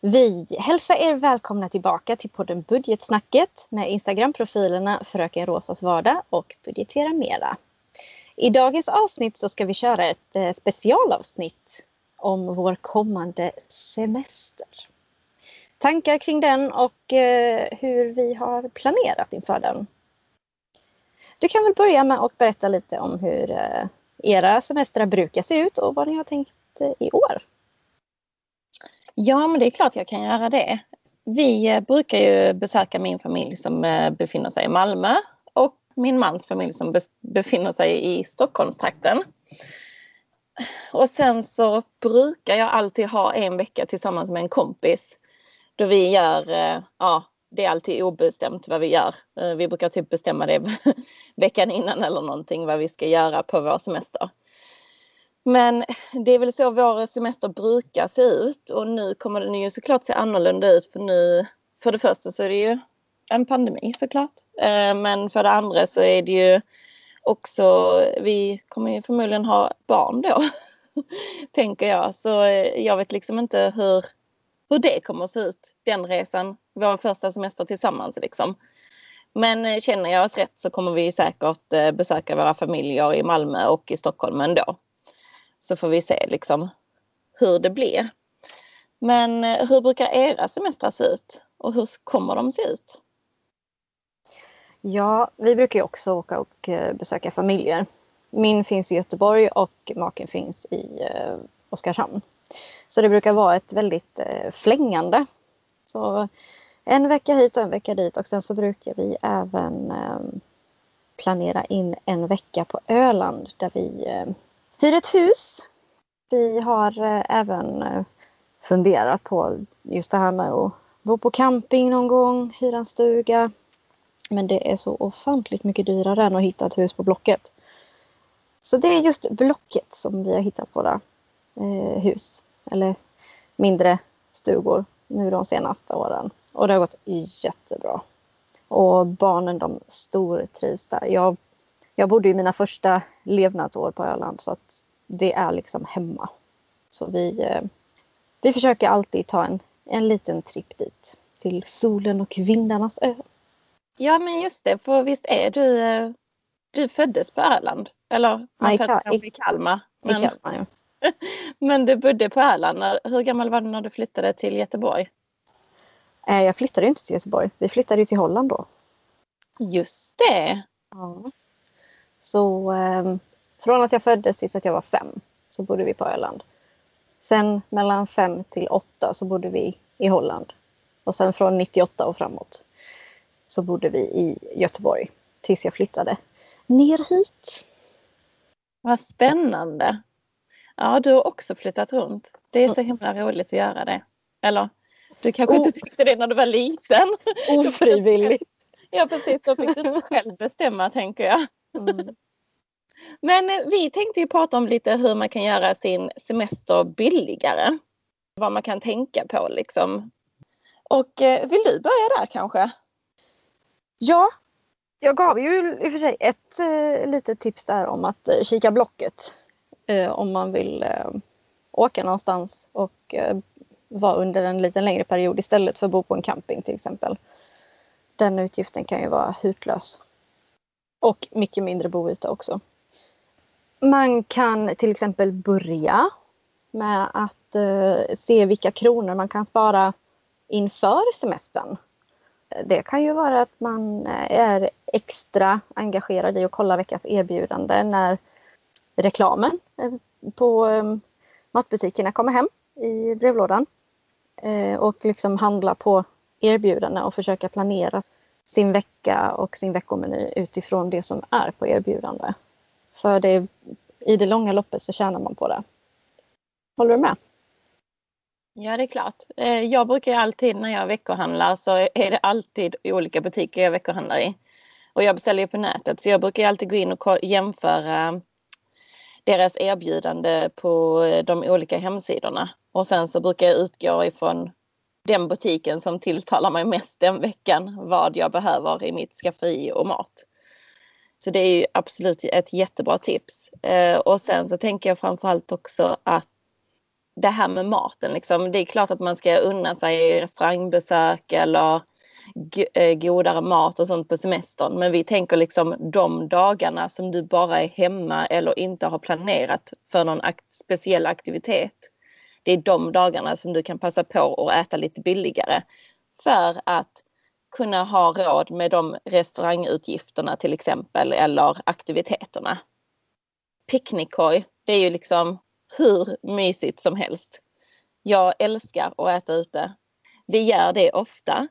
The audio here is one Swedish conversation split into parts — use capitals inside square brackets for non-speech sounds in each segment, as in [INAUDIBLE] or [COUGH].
Vi hälsar er välkomna tillbaka till podden Budgetsnacket med Instagram-profilerna Fröken Rosas vardag och Budgetera Mera. I dagens avsnitt så ska vi köra ett eh, specialavsnitt om vår kommande semester. Tankar kring den och eh, hur vi har planerat inför den. Du kan väl börja med att berätta lite om hur eh, era semestrar brukar se ut och vad ni har tänkt i år. Ja, men det är klart jag kan göra det. Vi eh, brukar ju besöka min familj som eh, befinner sig i Malmö och min mans familj som befinner sig i Stockholmstrakten. Och sen så brukar jag alltid ha en vecka tillsammans med en kompis då vi gör, eh, ja, det är alltid obestämt vad vi gör. Vi brukar typ bestämma det [LAUGHS] veckan innan eller någonting vad vi ska göra på vår semester. Men det är väl så vår semester brukar se ut och nu kommer den ju såklart se annorlunda ut för nu för det första så är det ju en pandemi såklart. Eh, men för det andra så är det ju också, vi kommer ju förmodligen ha barn då. [LAUGHS] tänker jag. Så eh, jag vet liksom inte hur, hur det kommer att se ut, den resan. Vår första semester tillsammans liksom. Men eh, känner jag oss rätt så kommer vi säkert besöka våra familjer i Malmö och i Stockholm ändå. Så får vi se liksom hur det blir. Men eh, hur brukar era semestrar se ut och hur kommer de se ut? Ja, vi brukar också åka och eh, besöka familjer. Min finns i Göteborg och maken finns i eh, Oskarshamn. Så det brukar vara ett väldigt flängande. Så en vecka hit och en vecka dit och sen så brukar vi även planera in en vecka på Öland där vi hyr ett hus. Vi har eh, även eh, funderat på just det här med att bo på camping någon gång, hyra en stuga. Men det är så ofantligt mycket dyrare än att hitta ett hus på Blocket. Så det är just Blocket som vi har hittat våra eh, hus. Eller mindre stugor nu de senaste åren. Och det har gått jättebra. Och barnen de stortrivs där. Jag jag bodde ju mina första levnadsår på Öland så att det är liksom hemma. Så vi, eh, vi försöker alltid ta en, en liten tripp dit. Till solen och vindarnas ö. Ja men just det, för visst är du, eh, du föddes på Öland? Eller man Nej, Kal i Kalmar. Men, I Kalmar ja. [LAUGHS] men du bodde på Öland. Hur gammal var du när du flyttade till Göteborg? Eh, jag flyttade inte till Göteborg. Vi flyttade till Holland då. Just det. Ja. Så eh, från att jag föddes tills att jag var fem så bodde vi på Öland. Sen mellan fem till åtta så bodde vi i Holland. Och sen från 98 och framåt så bodde vi i Göteborg tills jag flyttade ner hit. Vad spännande! Ja, du har också flyttat runt. Det är så himla roligt att göra det. Eller, du kanske oh. inte tyckte det när du var liten? [LAUGHS] Ofrivilligt. Ja, precis. Då fick du själv bestämma, tänker jag. Mm. Men eh, vi tänkte ju prata om lite hur man kan göra sin semester billigare. Vad man kan tänka på liksom. Och eh, vill du börja där kanske? Ja, jag gav ju i och för sig ett eh, litet tips där om att eh, kika Blocket. Eh, om man vill eh, åka någonstans och eh, vara under en lite längre period istället för att bo på en camping till exempel. Den utgiften kan ju vara hutlös. Och mycket mindre boyta också. Man kan till exempel börja med att eh, se vilka kronor man kan spara inför semestern. Det kan ju vara att man eh, är extra engagerad i att kolla veckans erbjudande när reklamen eh, på eh, matbutikerna kommer hem i brevlådan. Eh, och liksom handla på erbjudanden och försöka planera sin vecka och sin veckomeny utifrån det som är på erbjudande. För det, i det långa loppet så tjänar man på det. Håller du med? Ja, det är klart. Eh, jag brukar alltid när jag veckohandlar så är det alltid olika butiker jag veckohandlar i. Och jag beställer ju på nätet så jag brukar alltid gå in och jämföra deras erbjudande på de olika hemsidorna. Och sen så brukar jag utgå ifrån den butiken som tilltalar mig mest den veckan vad jag behöver i mitt skafferi och mat. Så det är ju absolut ett jättebra tips. Eh, och sen så tänker jag framförallt också att det här med maten. Liksom. Det är klart att man ska unna sig restaurangbesök eller eh, godare mat och sånt på semestern. Men vi tänker liksom de dagarna som du bara är hemma eller inte har planerat för någon akt speciell aktivitet. Det är de dagarna som du kan passa på att äta lite billigare. För att kunna ha råd med de restaurangutgifterna till exempel eller aktiviteterna. Picknickkorg, det är ju liksom hur mysigt som helst. Jag älskar att äta ute. Vi gör det ofta.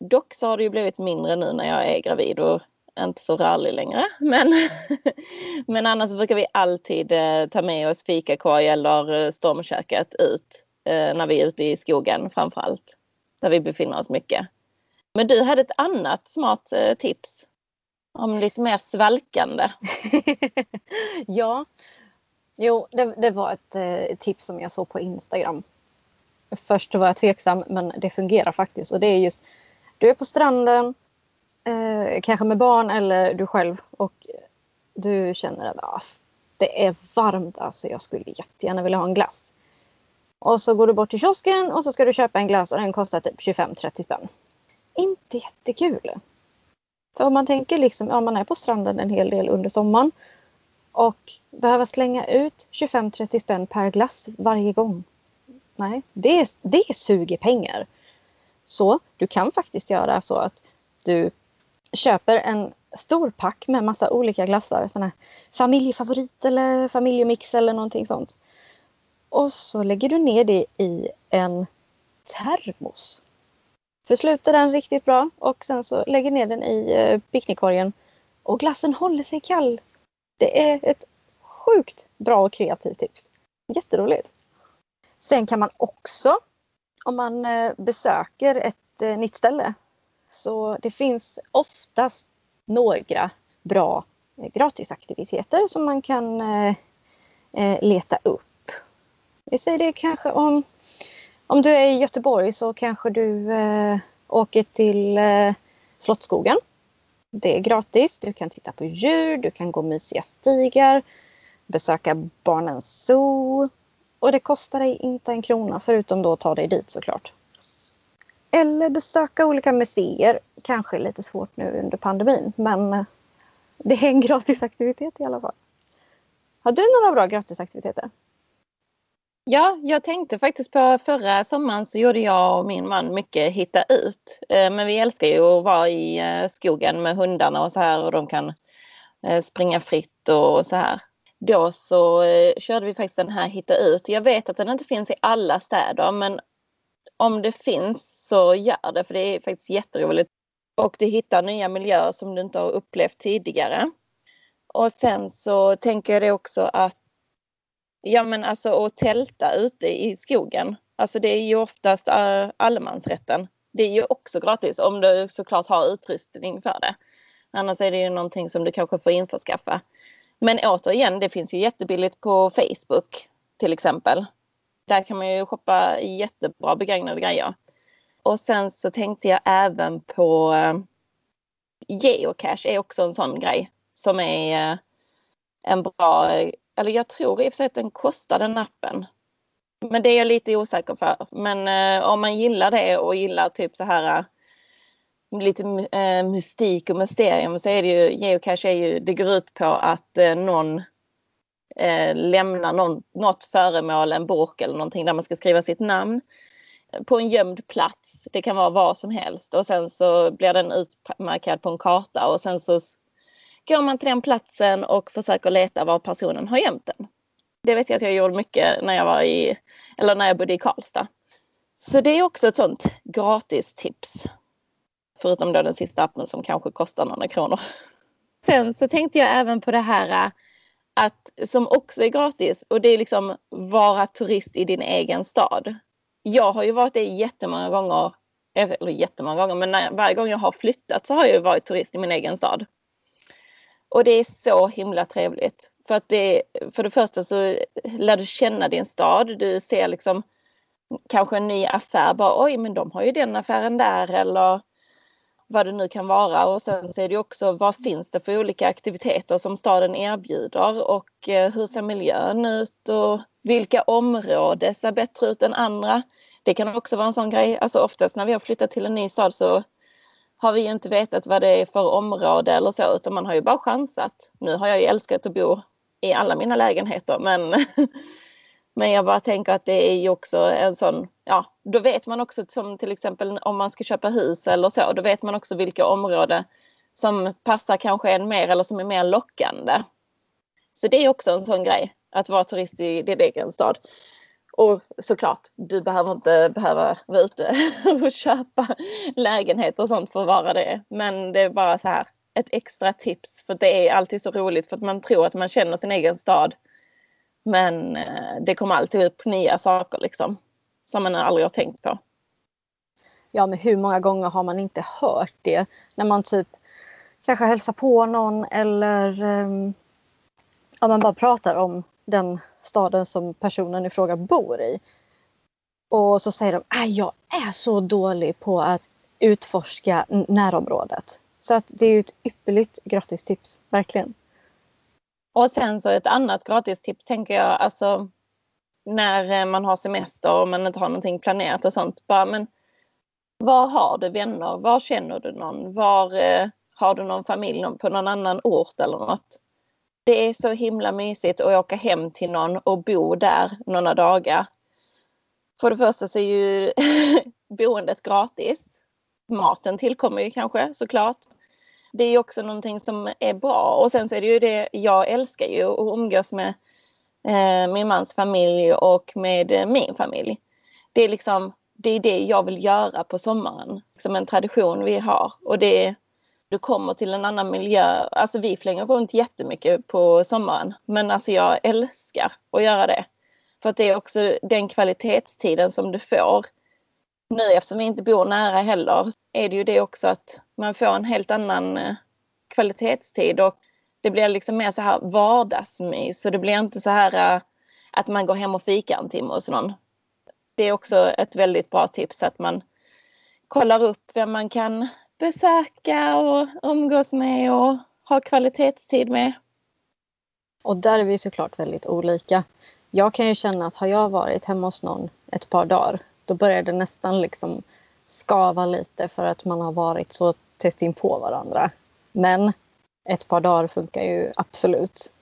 Dock så har det ju blivit mindre nu när jag är gravid och inte så rörlig längre. Men, [LAUGHS] men annars brukar vi alltid eh, ta med oss fikakorg eller eh, stormköket ut eh, när vi är ute i skogen framför allt. Där vi befinner oss mycket. Men du hade ett annat smart eh, tips. Om lite mer svalkande. [LAUGHS] ja, Jo, det, det var ett eh, tips som jag såg på Instagram. Först var jag tveksam men det fungerar faktiskt och det är just du är på stranden, eh, kanske med barn eller du själv och du känner att ah, det är varmt alltså jag skulle jättegärna vilja ha en glass. Och så går du bort till kiosken och så ska du köpa en glass och den kostar typ 25-30 spänn. Inte jättekul. För om man tänker liksom, ja man är på stranden en hel del under sommaren och behöva slänga ut 25-30 spänn per glass varje gång. Nej, det, det suger pengar. Så du kan faktiskt göra så att du köper en stor pack med massa olika glassar. Såna familjefavorit eller familjemix eller någonting sånt. Och så lägger du ner det i en termos. Försluter den riktigt bra och sen så lägger ner den i eh, picknickkorgen. Och glassen håller sig kall det är ett sjukt bra och kreativt tips. Jätteroligt. Sen kan man också, om man eh, besöker ett eh, nytt ställe, så det finns oftast några bra eh, gratisaktiviteter som man kan eh, eh, leta upp. Vi säger det kanske om, om du är i Göteborg så kanske du åker till Slottsskogen det är gratis. Du kan titta på djur, du kan gå mysiga stigar, besöka barnens zoo. Och det kostar dig inte en krona förutom då att ta dig dit såklart. Eller besöka olika museer. Kanske lite svårt nu under pandemin men eh, det är en [LAUGHS] gratisaktivitet i alla fall. Har du några bra gratisaktiviteter? Ja, jag tänkte faktiskt på förra sommaren så gjorde jag och min man mycket hitta ut. Eh, men vi älskar ju att vara i eh, skogen med hundarna och så här och de kan springa fritt och så här. Då så körde vi faktiskt den här hitta ut. Jag vet att den inte finns i alla städer men om det finns så gör det för det är faktiskt jätteroligt. Och du hittar nya miljöer som du inte har upplevt tidigare. Och sen så tänker jag det också att Ja men alltså att tälta ute i skogen. Alltså det är ju oftast äh, allemansrätten. Det är ju också gratis om du såklart har utrustning för det. Annars är det ju någonting som du kanske får införskaffa. Men återigen, det finns ju jättebilligt på Facebook till exempel. Där kan man ju shoppa jättebra begagnade grejer. Och sen så tänkte jag även på uh, geocache är också en sån grej som är uh, en bra eller jag tror i och för sig att den kostar den appen. Men det är jag lite osäker för. Men eh, om man gillar det och gillar typ så här lite mystik och mysterium så är det ju geocache är ju, det går ut på att någon eh, lämnar någon, något föremål, en burk eller någonting där man ska skriva sitt namn på en gömd plats. Det kan vara vad som helst och sen så blir den utmarkerad på en karta och sen så går man till den platsen och försöker leta var personen har gömt den. Det vet jag att jag gjorde mycket när jag var i, eller när jag bodde i Karlstad. Så det är också ett sånt gratis tips. Förutom då den sista appen som kanske kostar några kronor. Sen så tänkte jag även på det här äh, att som också är gratis och det är liksom vara turist i din egen stad. Jag har ju varit det jättemånga gånger, eller jättemånga gånger, men när, varje gång jag har flyttat så har jag varit turist i min egen stad. Och det är så himla trevligt. För att det, för det första så lär du känna din stad. Du ser liksom kanske en ny affär. Bara, Oj, men de har ju den affären där eller vad det nu kan vara. Och sen så är det också vad finns det för olika aktiviteter som staden erbjuder och eh, hur ser miljön ut och vilka områden ser bättre ut än andra? Det kan också vara en sån grej. Alltså oftast när vi har flyttat till en ny stad så har vi inte vetat vad det är för område eller så utan man har ju bara chansat. Nu har jag ju älskat att bo i alla mina lägenheter men, [LAUGHS] men jag bara tänker att det är ju också en sån, ja då vet man också som till exempel om man ska köpa hus eller så, då vet man också vilka områden som passar kanske en mer eller som är mer lockande. Så det är också en sån grej att vara turist i din egen stad. Och såklart, du behöver inte behöva vara ute [LAUGHS] och köpa lägenheter och sånt för att vara det. Men det är bara så här ett extra tips för det är alltid så roligt för att man tror att man känner sin egen stad. Men eh, det kommer alltid upp nya saker liksom som man aldrig har tänkt på. Ja, men hur många gånger har man inte hört det när man typ kanske hälsar på någon eller um, ja, man bara pratar om den staden som personen i fråga bor i. Och så säger de att jag är så dålig på att utforska närområdet. Så att det är ett ypperligt gratistips, verkligen. Och sen så ett annat gratistips tänker jag, alltså när eh, man har semester och man inte har någonting planerat och sånt. Bara, men var har du vänner? Var känner du någon? Var eh, har du någon familj på någon annan ort eller något? Det är så himla mysigt att åka hem till någon och bo där några dagar. För det första så är ju [LAUGHS] boendet gratis. Maten tillkommer ju kanske såklart. Det är också någonting som är bra och sen så är det ju det jag älskar ju att umgås med eh, min mans familj och med eh, min familj. Det är liksom det är det jag vill göra på sommaren. Som en tradition vi har och det du kommer till en annan miljö. Alltså vi flänger runt jättemycket på sommaren men alltså jag älskar att göra det. För att det är också den kvalitetstiden som du får. Nu eftersom vi inte bor nära heller är det ju det också att man får en helt annan eh, kvalitetstid och det blir liksom mer så här vardagsmys så det blir inte så här eh, att man går hem och fikar en timme hos någon. Det är också ett väldigt bra tips att man kollar upp vem man kan besöka och umgås med och ha kvalitetstid med. Och där är vi såklart väldigt olika. Jag kan ju känna att har jag varit hemma hos någon ett par dagar då börjar det nästan liksom skava lite för att man har varit så tätt in på varandra. Men ett par dagar funkar ju absolut.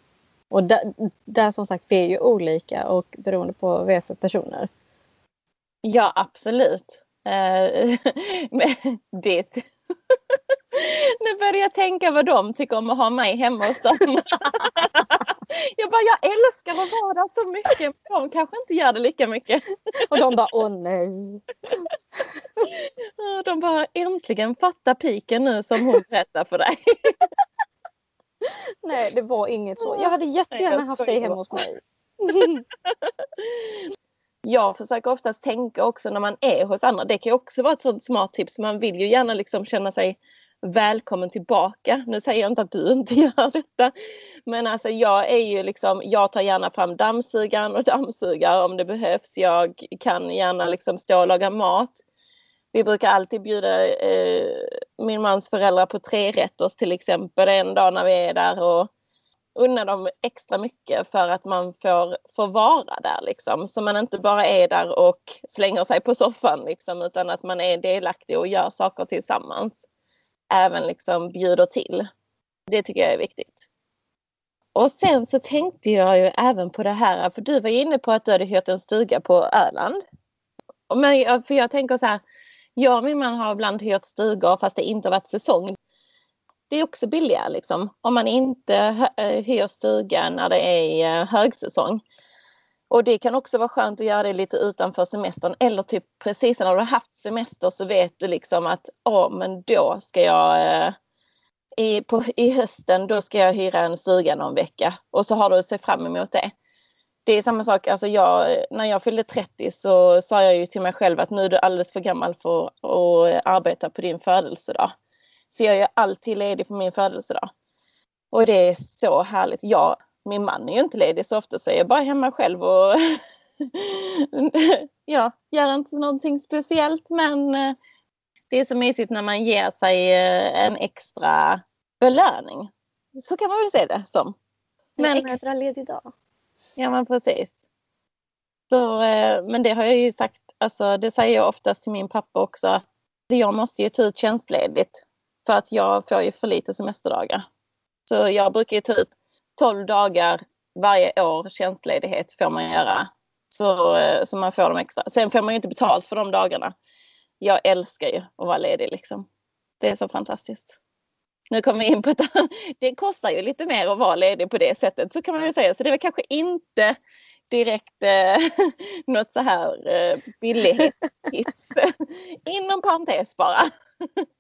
Och där, där som sagt, vi är ju olika och beroende på vad vi är för personer. Ja, absolut. Eh, [LAUGHS] det, [LAUGHS] nu börjar jag tänka vad de tycker om att ha mig hemma hos dem. [LAUGHS] jag bara, jag älskar att vara så mycket. De kanske inte gör det lika mycket. Och de bara, åh nej. [LAUGHS] De bara, äntligen fatta piken nu som hon berättar för dig. nej, det var inget så. Jag hade jättegärna haft dig hemma hos mig jag försöker oftast tänka också när man är hos andra. Det kan också vara ett sånt smart tips. Man vill ju gärna liksom känna sig välkommen tillbaka. Nu säger jag inte att du [LAUGHS] inte gör detta. Men alltså jag är ju liksom, jag tar gärna fram dammsugaren och dammsugare om det behövs. Jag kan gärna liksom stå och laga mat. Vi brukar alltid bjuda eh, min mans föräldrar på trerätters till exempel en dag när vi är där och unna dem extra mycket för att man får, får vara där liksom. Så man inte bara är där och slänger sig på soffan liksom, utan att man är delaktig och gör saker tillsammans. Även liksom bjuder till. Det tycker jag är viktigt. Och sen så tänkte jag ju även på det här, för du var inne på att du hade hyrt en stuga på Öland. Men för jag tänker så här, jag och min man har ibland hyrt stugor fast det inte har varit säsong det är också billigare liksom. Om man inte eh, hyr stugan när det är eh, högsäsong. Och det kan också vara skönt att göra det lite utanför semestern eller typ precis när du har haft semester så vet du liksom att ja men då ska jag eh, i, på, i hösten då ska jag hyra en stuga någon vecka och så har du sett fram emot det. Det är samma sak, alltså jag, eh, när jag fyllde 30 så sa jag ju till mig själv att nu är du alldeles för gammal för att arbeta på din födelsedag. Så jag är alltid ledig på min födelsedag. Och det är så härligt. Jag, min man är ju inte ledig så ofta så jag är bara hemma själv och [LAUGHS] ja, gör inte någonting speciellt men eh, det är så mysigt när man ger sig eh, en extra belöning. Så kan man väl se det som. Men, en extra ledig dag. Ja men precis. Så, eh, men det har jag ju sagt, alltså, det säger jag oftast till min pappa också att jag måste ju ta ut tjänstledigt för att jag får ju för lite semesterdagar. Så jag brukar ju ta ut 12 dagar varje år tjänstledighet får man göra. Så, eh, så man får dem extra. Sen får man ju inte betalt för de dagarna. Jag älskar ju att vara ledig liksom. Det är så fantastiskt. Nu kommer vi in på att det kostar ju lite mer att vara ledig på det sättet så kan man ju säga. Så det var kanske inte direkt eh, [LAUGHS] något så här eh, billighetstips. [LAUGHS] Inom parentes bara. [LAUGHS]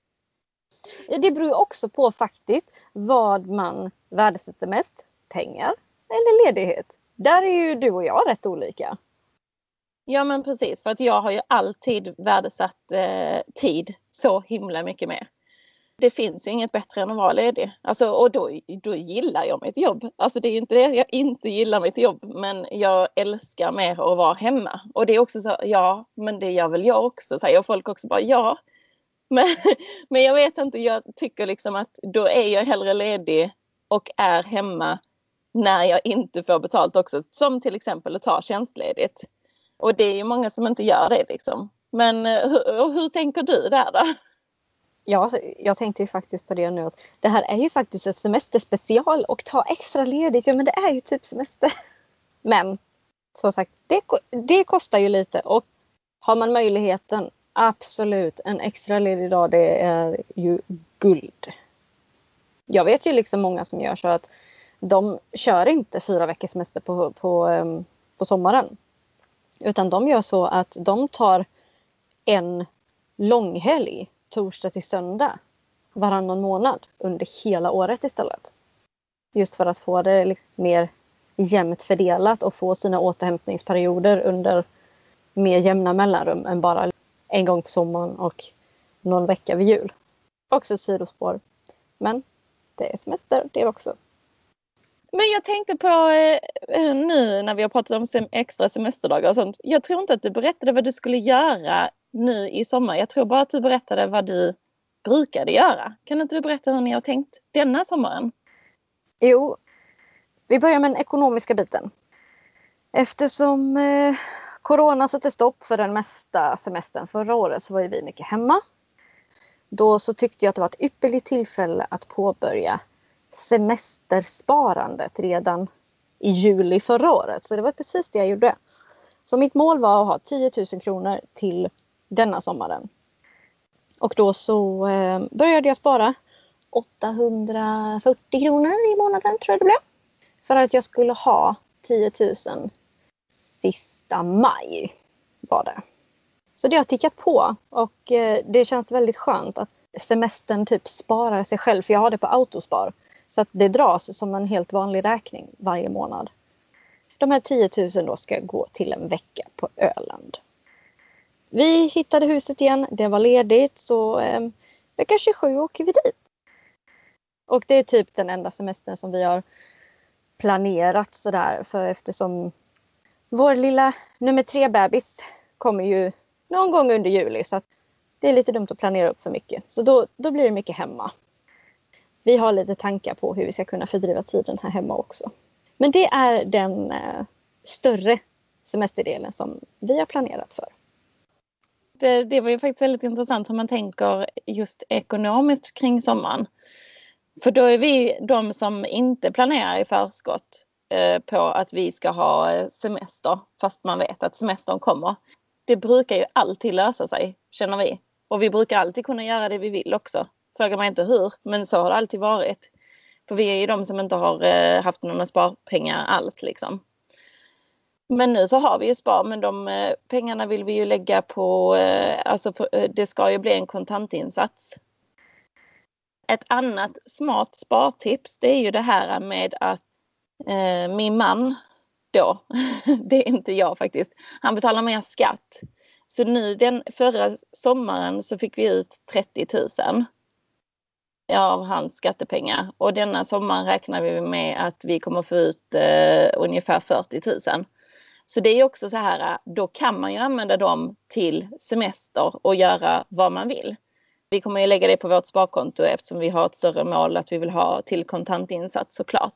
Det beror också på faktiskt vad man värdesätter mest. Pengar eller ledighet. Där är ju du och jag rätt olika. Ja men precis för att jag har ju alltid värdesatt eh, tid så himla mycket mer. Det finns ju inget bättre än att vara ledig. Alltså, och då, då gillar jag mitt jobb. Alltså det är inte det jag inte gillar mitt jobb men jag älskar mer att vara hemma. Och det är också så, ja men det gör väl jag också säger folk också bara ja. Men, [LAUGHS] men jag vet inte, jag tycker liksom att då är jag hellre ledig och är hemma när jag inte får betalt också. Som till exempel att ta tjänstledigt. Och det är ju många som inte gör det liksom. Men eh, hur, hur tänker du där då? Ja, jag tänkte ju faktiskt på det nu. Att det här är ju faktiskt ett semesterspecial och ta extra ledigt, ja men det är ju typ semester. [LAUGHS] Men som sagt, det, det kostar ju lite och har man möjligheten, absolut, en extra ledig dag det är ju guld. Jag vet ju liksom många som gör så att de kör inte fyra veckors semester på, på, ehm, på sommaren. Utan de gör så att de tar en långhelg, torsdag till söndag, varannan månad under hela året istället. Just för att få det mer jämnt fördelat och få sina återhämtningsperioder under mer jämna mellanrum än bara en gång på sommaren och någon vecka vid jul. Också ett sidospår. Men det är semester det också. Men jag tänkte på eh, eh, nu när vi har pratat om sem extra semesterdagar och sånt. Jag tror inte att du berättade vad du skulle göra nu i sommar. Jag tror bara att du berättade vad du brukade göra. Kan inte du berätta hur ni har tänkt denna sommaren? Jo, vi börjar med den ekonomiska biten. Eftersom eh, Corona satte stopp för den mesta semestern förra året så var ju vi mycket hemma. Då så tyckte jag att det var ett ypperligt tillfälle att påbörja semestersparandet redan i juli förra året. Så det var precis det jag gjorde. Så mitt mål var att ha 10 000 kronor till denna sommaren. Och då så eh, började jag spara 840 kronor i månaden tror jag det blev. För att jag skulle ha 10 000 maj var det. Så det har tickat på och eh, det känns väldigt skönt att semestern typ sparar sig själv för jag har det på autospar. Så att det dras som en helt vanlig räkning varje månad. De här 10 000 då ska gå till en vecka på Öland. Vi hittade huset igen, det var ledigt så eh, vecka 27 åker vi dit. Och det är typ den enda semestern som vi har planerat sådär för eftersom vår lilla nummer tre bebis kommer ju någon gång under juli så att det är lite dumt att planera upp för mycket. Så då, då blir det mycket hemma vi har lite tankar på hur vi ska kunna fördriva tiden här hemma också. Men det är den eh, större semesterdelen som vi har planerat för. Det, det, var ju faktiskt väldigt intressant hur man tänker just ekonomiskt kring sommaren. För då är vi de som inte planerar i förskott Eh, på att vi ska ha eh, semester fast man vet att semestern kommer. Det brukar ju alltid lösa sig känner vi. Och vi brukar alltid kunna göra det vi vill också. Frågar man inte hur, men så har det alltid varit. För vi är ju de som inte har eh, haft några sparpengar alls liksom. Men nu så har vi ju spar men de pengarna vill vi ju lägga på, alltså det ska ju bli en kontantinsats. Ett annat smart spartips det är ju det här med att Eh, min man då, [LAUGHS] det är inte jag faktiskt, han betalar mer skatt. Så nu den förra sommaren så fick vi ut 30 000 av hans skattepengar. Och denna sommar räknar vi med att vi kommer få ut eh, ungefär 40 000. Så det är också så här, då kan man ju använda dem till semester och göra vad man vill. Vi kommer ju lägga det på vårt sparkonto eftersom vi har ett större mål att vi vill ha till kontantinsats såklart.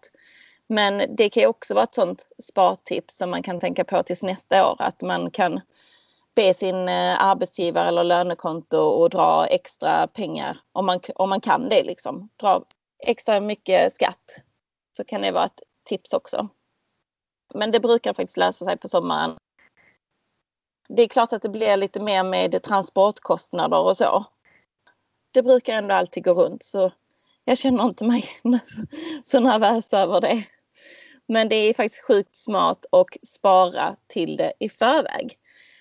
Men det kan ju också vara ett sånt spartips som man kan tänka på tills nästa år att man kan be sin eh, arbetsgivare eller lönekonto och dra extra pengar om man, om man kan det liksom. Dra extra mycket skatt så kan det vara ett tips också. Men det brukar faktiskt lösa sig på sommaren. Det är klart att det blir lite mer med transportkostnader och så. Det brukar ändå alltid gå runt så jag känner inte mig [LAUGHS] så nervös över det. Men det är faktiskt sjukt smart att spara till det i förväg.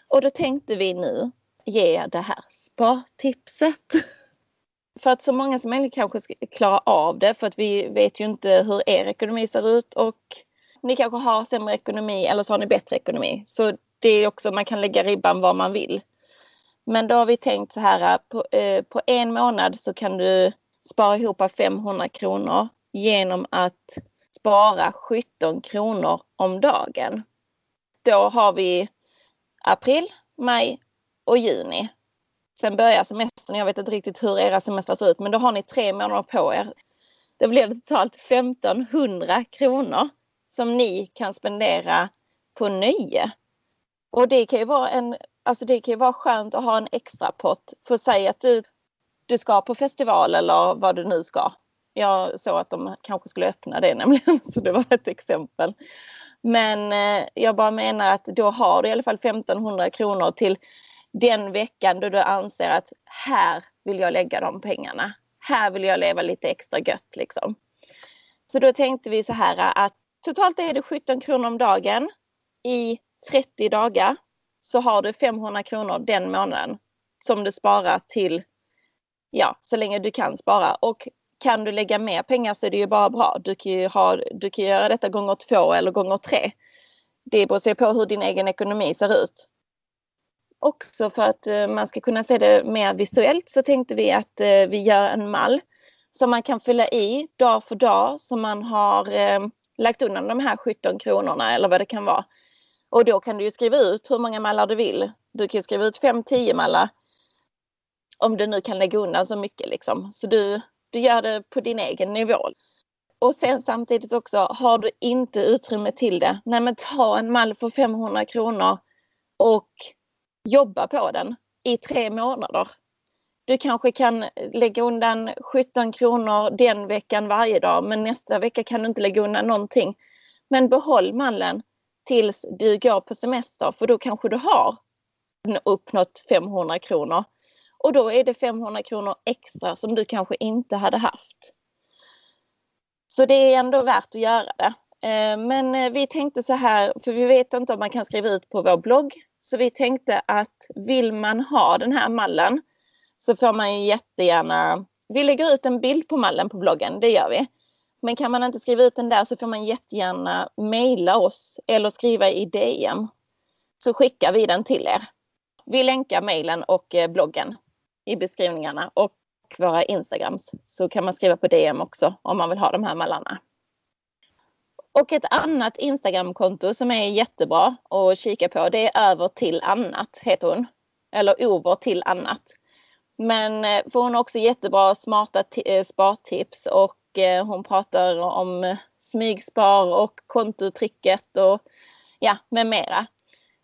Och då tänkte vi nu ge det här spartipset. [LAUGHS] För att så många som möjligt kanske ska klara av det för att vi vet ju inte hur er ekonomi ser ut och ni kanske har sämre ekonomi eller så har ni bättre ekonomi. Så det är också, man kan lägga ribban var man vill. Men då har vi tänkt så här, på, eh, på en månad så kan du spara ihop 500 kronor genom att spara 17 kronor om dagen. Då har vi april, maj och juni. Sen börjar semestern. Jag vet inte riktigt hur era semestrar ser ut, men då har ni tre månader på er. Det blir totalt 1500 kronor som ni kan spendera på nöje. Och det kan ju vara en, alltså det kan ju vara skönt att ha en extra pott. För säg att du, du ska på festival eller vad du nu ska. Jag såg att de kanske skulle öppna det [LAUGHS] nämligen, så det var ett exempel. Men eh, jag bara menar att då har du i alla fall 1500 kronor till den veckan då du anser att här vill jag lägga de pengarna. Här vill jag leva lite extra gött liksom. Så då tänkte vi så här att totalt är det 17 kronor om dagen. I 30 dagar så har du 500 kronor den månaden som du sparar till, ja, så länge du kan spara. Och kan du lägga mer pengar så är det ju bara bra. Du kan ju, ha, du kan göra detta gånger två eller gånger tre. Det beror på hur din egen ekonomi ser ut. Också för att eh, man ska kunna se det mer visuellt så tänkte vi att eh, vi gör en mall som man kan fylla i dag för dag som man har eh, lagt undan de här 17 kronorna eller vad det kan vara. Och då kan du ju skriva ut hur många mallar du vill. Du kan skriva ut 5-10 mallar. Om du nu kan lägga undan så mycket liksom. Så du, du gör det på din egen nivå. Och sen samtidigt också, har du inte utrymme till det, nej men ta en mall för 500 kronor och jobba på den i tre månader. Du kanske kan lägga undan 17 kronor den veckan varje dag men nästa vecka kan du inte lägga undan någonting. Men behåll mallen tills du går på semester för då kanske du har uppnått 500 kronor. Och då är det 500 kronor extra som du kanske inte hade haft. Så det är ändå värt att göra det. Eh, men eh, vi tänkte så här, för vi vet inte om man kan skriva ut på vår blogg. Så vi tänkte att vill man ha den här mallen så får man ju jättegärna... Vi lägger ut en bild på mallen på bloggen, det gör vi. Men kan man inte skriva ut den där så får man jättegärna mejla oss eller skriva i DM. Så skickar vi den till er. Vi länkar mejlen och eh, bloggen i beskrivningarna och våra Instagrams. Så kan man skriva på DM också om man vill ha de här mallarna. Och ett annat Instagramkonto som är jättebra att kika på det är Över till annat heter hon. Eller Over till annat. Men eh, för hon har också jättebra smarta eh, spartips och eh, hon pratar om smygspar och kontotricket och ja, med mera.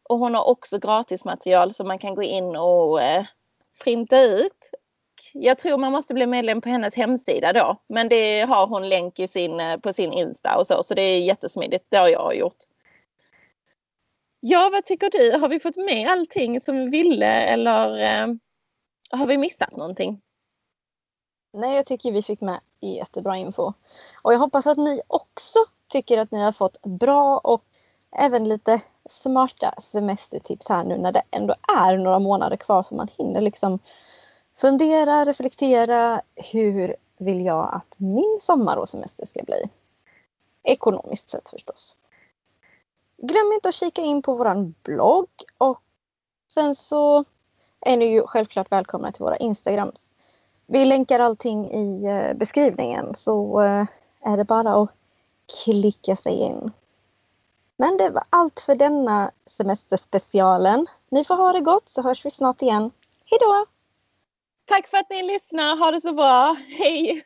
Och hon har också gratismaterial som man kan gå in och printa ut. Jag tror man måste bli medlem på hennes hemsida då. Men det har hon länk i sin, eh, på sin Insta och så. Så det är jättesmidigt. Det har jag gjort. Ja, vad tycker du? Har vi fått med allting som vi ville eller eh, har vi missat någonting? Nej, jag tycker vi fick med jättebra info. Och jag hoppas att ni också tycker att ni har fått bra och även lite smarta semestertips här nu när det ändå är några månader kvar så man hinner liksom fundera, reflektera. Hur vill jag att min sommar och semester ska bli? Ekonomiskt sett förstås. Glöm inte att kika in på våran blogg och sen så är ni ju självklart välkomna till våra Instagrams. Vi länkar allting i eh, beskrivningen så eh, är det bara att klicka sig in. Men det var allt för denna semesterspecialen. Ni får ha det gott så hörs vi snart igen. Hejdå! Tack för att ni lyssnar. Ha det så bra. Hej!